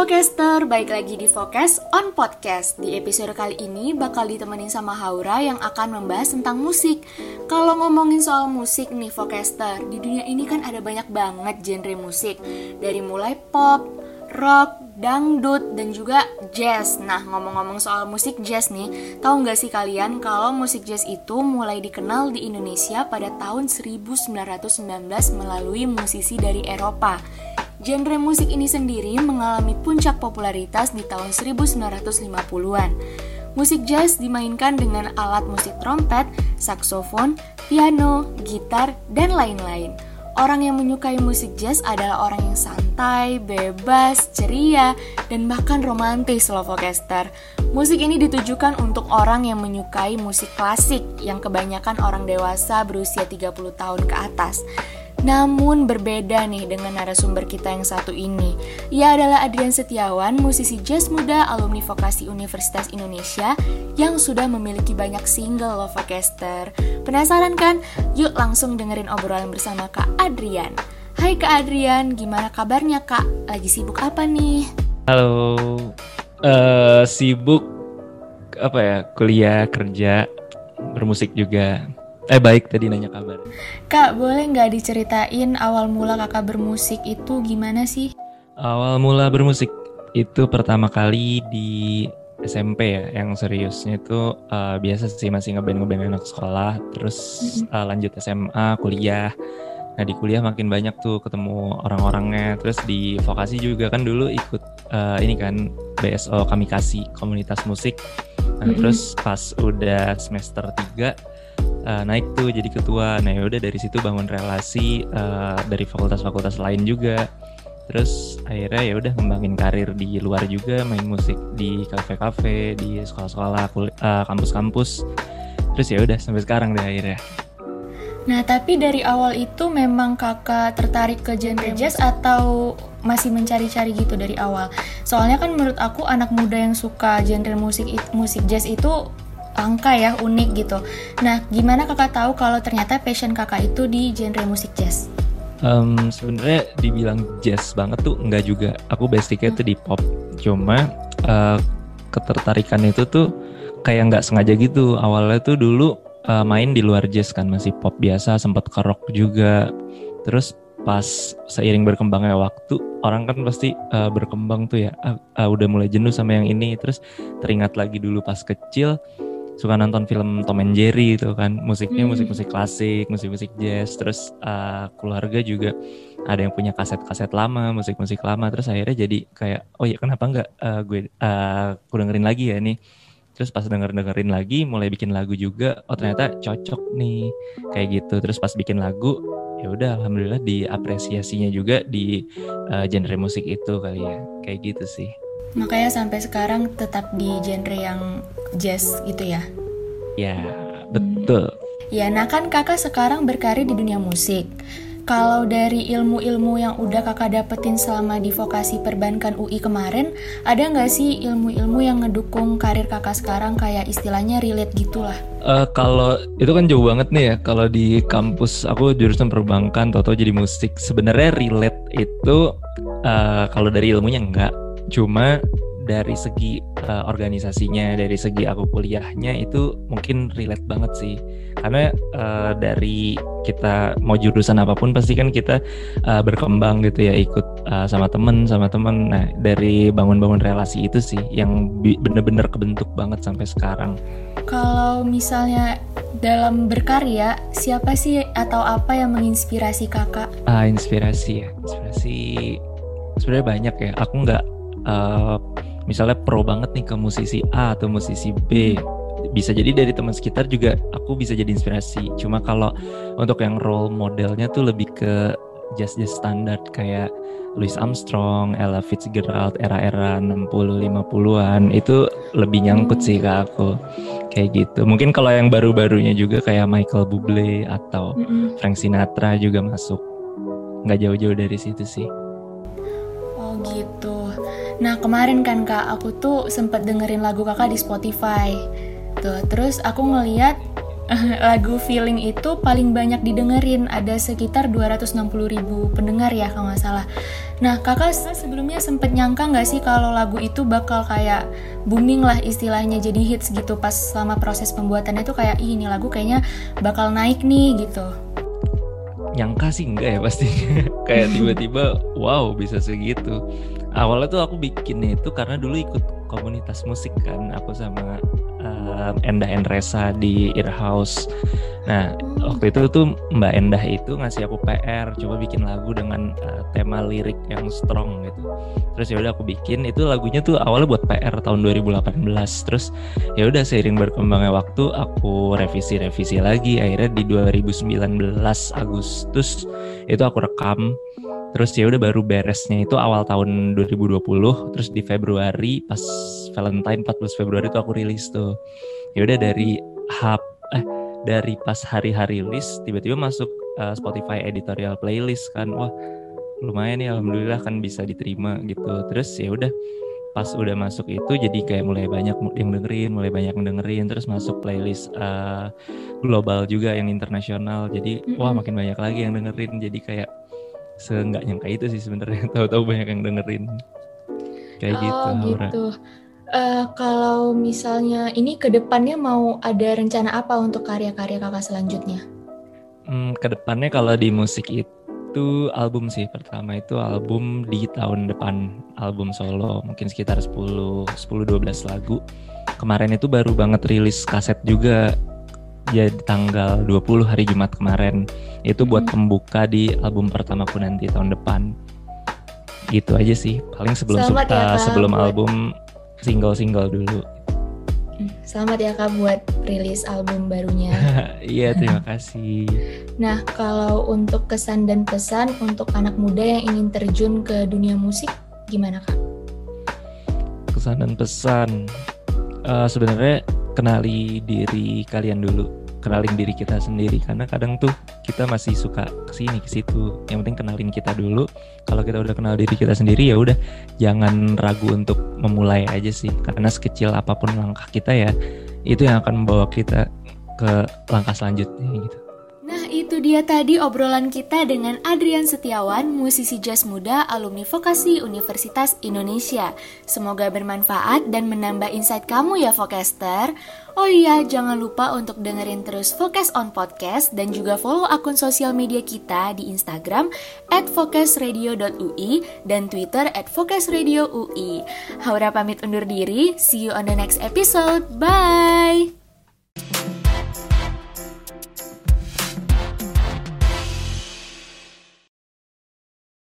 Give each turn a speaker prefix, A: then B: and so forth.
A: Vocaster, baik lagi di Focus on Podcast. Di episode kali ini bakal ditemenin sama Haura yang akan membahas tentang musik. Kalau ngomongin soal musik nih Vocaster, di dunia ini kan ada banyak banget genre musik. Dari mulai pop, rock, dangdut, dan juga jazz. Nah, ngomong-ngomong soal musik jazz nih, tahu nggak sih kalian kalau musik jazz itu mulai dikenal di Indonesia pada tahun 1919 melalui musisi dari Eropa. Genre musik ini sendiri mengalami puncak popularitas di tahun 1950-an. Musik jazz dimainkan dengan alat musik trompet, saksofon, piano, gitar, dan lain-lain. Orang yang menyukai musik jazz adalah orang yang santai, bebas, ceria, dan bahkan romantis loh Vocaster. Musik ini ditujukan untuk orang yang menyukai musik klasik yang kebanyakan orang dewasa berusia 30 tahun ke atas. Namun berbeda nih dengan narasumber kita yang satu ini. Ia adalah Adrian Setiawan, musisi jazz muda alumni vokasi Universitas Indonesia yang sudah memiliki banyak single loh Vocaster. Penasaran kan? Yuk langsung dengerin obrolan bersama Kak Adrian. Hai Kak Adrian, gimana kabarnya Kak? Lagi sibuk apa nih?
B: Halo, uh, sibuk apa ya? Kuliah, kerja, bermusik juga. Eh baik tadi nanya kabar.
A: Kak, boleh nggak diceritain awal mula kakak bermusik itu gimana sih?
B: Awal mula bermusik itu pertama kali di SMP ya, yang seriusnya itu uh, biasa sih masih ngeband ngeband anak sekolah, terus uh, lanjut SMA, kuliah. Nah di kuliah makin banyak tuh ketemu orang-orangnya, terus di vokasi juga kan dulu ikut uh, ini kan BSO kami kasih komunitas musik. Nah, mm -hmm. terus pas udah semester 3 uh, naik tuh jadi ketua. Nah ya udah dari situ bangun relasi uh, dari fakultas-fakultas lain juga. Terus akhirnya ya udah ngembangin karir di luar juga, main musik di kafe-kafe, di sekolah-sekolah, uh, kampus-kampus. Terus ya udah sampai sekarang deh akhirnya.
A: Nah, tapi dari awal itu memang kakak tertarik ke genre jazz atau masih mencari-cari gitu dari awal? Soalnya kan menurut aku anak muda yang suka genre musik musik jazz itu langka ya, unik gitu. Nah, gimana kakak tahu kalau ternyata passion kakak itu di genre musik jazz?
B: Um, Sebenarnya dibilang jazz banget tuh enggak juga. Aku basicnya tuh di pop. Cuma uh, ketertarikan itu tuh kayak nggak sengaja gitu. Awalnya tuh dulu uh, main di luar jazz kan masih pop biasa, sempat ke rock juga. Terus pas seiring berkembangnya waktu orang kan pasti uh, berkembang tuh ya uh, uh, udah mulai jenuh sama yang ini terus teringat lagi dulu pas kecil suka nonton film Tom and Jerry itu kan. Musiknya hmm. musik-musik klasik musik-musik jazz terus uh, keluarga juga ada yang punya kaset-kaset lama musik-musik lama terus akhirnya jadi kayak oh ya kenapa enggak uh, gue uh, aku dengerin lagi ya nih? Terus pas denger dengerin lagi mulai bikin lagu juga oh ternyata cocok nih kayak gitu. Terus pas bikin lagu ya udah alhamdulillah diapresiasinya juga di uh, genre musik itu kali ya. Kayak gitu sih.
A: Makanya sampai sekarang tetap di genre yang jazz gitu ya?
B: Ya, betul.
A: Ya, nah kan kakak sekarang berkarir di dunia musik. Kalau dari ilmu-ilmu yang udah kakak dapetin selama di vokasi perbankan UI kemarin, ada nggak sih ilmu-ilmu yang ngedukung karir kakak sekarang kayak istilahnya relate gitulah?
B: Uh, kalau itu kan jauh banget nih ya. Kalau di kampus aku jurusan perbankan, atau jadi musik. Sebenarnya relate itu uh, kalau dari ilmunya enggak cuma dari segi uh, organisasinya dari segi aku kuliahnya itu mungkin relate banget sih. Karena uh, dari kita mau jurusan apa pun pasti kan kita uh, berkembang gitu ya ikut uh, sama temen sama temen. Nah dari bangun-bangun relasi itu sih yang bener-bener kebentuk banget sampai sekarang.
A: Kalau misalnya dalam berkarya siapa sih atau apa yang menginspirasi kakak?
B: Ah inspirasi ya. Inspirasi sebenarnya banyak ya. Aku nggak uh, misalnya pro banget nih ke musisi A atau musisi B bisa jadi dari teman sekitar juga aku bisa jadi inspirasi cuma kalau untuk yang role modelnya tuh lebih ke jazz jazz standar kayak Louis Armstrong, Ella Fitzgerald era-era 60 50-an itu lebih nyangkut sih ke aku. Kayak gitu. Mungkin kalau yang baru-barunya juga kayak Michael Bublé atau Frank Sinatra juga masuk. Nggak jauh-jauh dari situ sih.
A: Nah kemarin kan kak, aku tuh sempat dengerin lagu kakak di Spotify. Tuh, terus aku ngeliat lagu Feeling itu paling banyak didengerin ada sekitar 260 ribu pendengar ya kalau nggak salah. Nah kakak sebelumnya sempet nyangka nggak sih kalau lagu itu bakal kayak booming lah istilahnya jadi hits gitu pas selama proses pembuatannya tuh kayak Ih, ini lagu kayaknya bakal naik nih gitu.
B: Nyangka sih enggak ya pasti kayak tiba-tiba wow bisa segitu. Awalnya tuh aku bikinnya itu karena dulu ikut komunitas musik kan aku sama uh, Endah Endresa di Earhouse. Nah waktu itu tuh Mbak Endah itu ngasih aku PR coba bikin lagu dengan uh, tema lirik yang strong gitu. Terus ya udah aku bikin itu lagunya tuh awalnya buat PR tahun 2018. Terus ya udah seiring berkembangnya waktu aku revisi-revisi lagi akhirnya di 2019 Agustus itu aku rekam Terus ya udah baru beresnya itu awal tahun 2020, terus di Februari pas Valentine 14 Februari itu aku rilis tuh. Ya udah dari hub eh dari pas hari-hari rilis tiba-tiba masuk uh, Spotify editorial playlist kan. Wah, lumayan ya alhamdulillah kan bisa diterima gitu. Terus ya udah pas udah masuk itu jadi kayak mulai banyak yang dengerin, mulai banyak yang dengerin, terus masuk playlist uh, global juga yang internasional. Jadi mm -hmm. wah makin banyak lagi yang dengerin. Jadi kayak seenggak nyangka itu sih sebenarnya. Tahu-tahu banyak yang dengerin. Kayak
A: oh, gitu gitu. Uh, kalau misalnya ini ke depannya mau ada rencana apa untuk karya-karya kakak selanjutnya?
B: Hmm, ke depannya kalau di musik itu album sih. Pertama itu album di tahun depan. Album solo mungkin sekitar 10 10 12 lagu. Kemarin itu baru banget rilis kaset juga ya di tanggal 20 hari Jumat kemarin. Itu buat hmm. pembuka di album pertamaku nanti tahun depan. Gitu aja sih. Paling sebelum Selamat suka, ya, sebelum buat... album single-single dulu.
A: Hmm, selamat ya Kak buat rilis album barunya.
B: Iya, terima kasih.
A: Nah, kalau untuk kesan dan pesan untuk anak muda yang ingin terjun ke dunia musik, gimana Kak?
B: Kesan dan pesan, uh, sebenarnya kenali diri kalian dulu kenalin diri kita sendiri. Karena kadang tuh kita masih suka ke sini ke situ yang penting kenalin kita dulu. Kalau kita udah kenal diri kita sendiri ya udah jangan ragu untuk memulai aja sih. Karena sekecil apa pun langkah kita ya itu yang akan membawa kita ke langkah selanjutnya gitu
A: itu dia tadi obrolan kita dengan Adrian Setiawan, musisi jazz muda alumni vokasi Universitas Indonesia. Semoga bermanfaat dan menambah insight kamu ya Vocaster. Oh iya, jangan lupa untuk dengerin terus Focus on Podcast dan juga follow akun sosial media kita di Instagram at focusradio.ui dan Twitter at focusradioui. Haura pamit undur diri, see you on the next episode, bye!